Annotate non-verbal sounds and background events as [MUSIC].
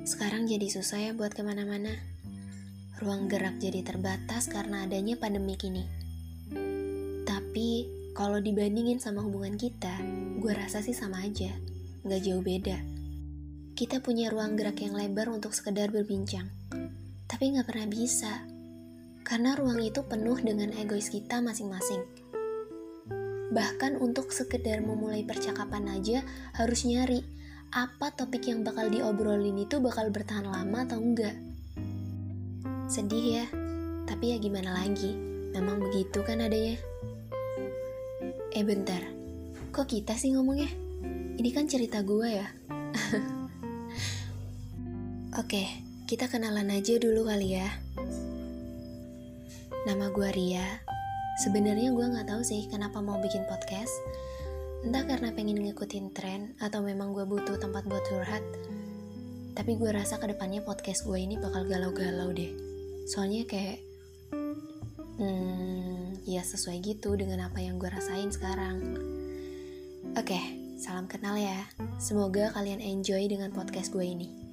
Sekarang jadi susah ya buat ke mana-mana. Ruang gerak jadi terbatas karena adanya pandemi kini. Tapi kalau dibandingin sama hubungan kita, gue rasa sih sama aja. Nggak jauh beda. Kita punya ruang gerak yang lebar untuk sekedar berbincang. Tapi nggak pernah bisa. Karena ruang itu penuh dengan egois kita masing-masing. Bahkan untuk sekedar memulai percakapan aja harus nyari apa topik yang bakal diobrolin itu bakal bertahan lama atau enggak. Sedih ya, tapi ya gimana lagi, memang begitu kan adanya. Eh bentar, kok kita sih ngomongnya? Ini kan cerita gue ya. [LAUGHS] Oke, kita kenalan aja dulu kali ya. Nama gue Ria. Sebenarnya gue nggak tahu sih kenapa mau bikin podcast Entah karena pengen ngikutin tren atau memang gue butuh tempat buat curhat. Tapi gue rasa ke depannya podcast gue ini bakal galau-galau deh. Soalnya kayak, hmm, ya sesuai gitu dengan apa yang gue rasain sekarang. Oke, salam kenal ya. Semoga kalian enjoy dengan podcast gue ini.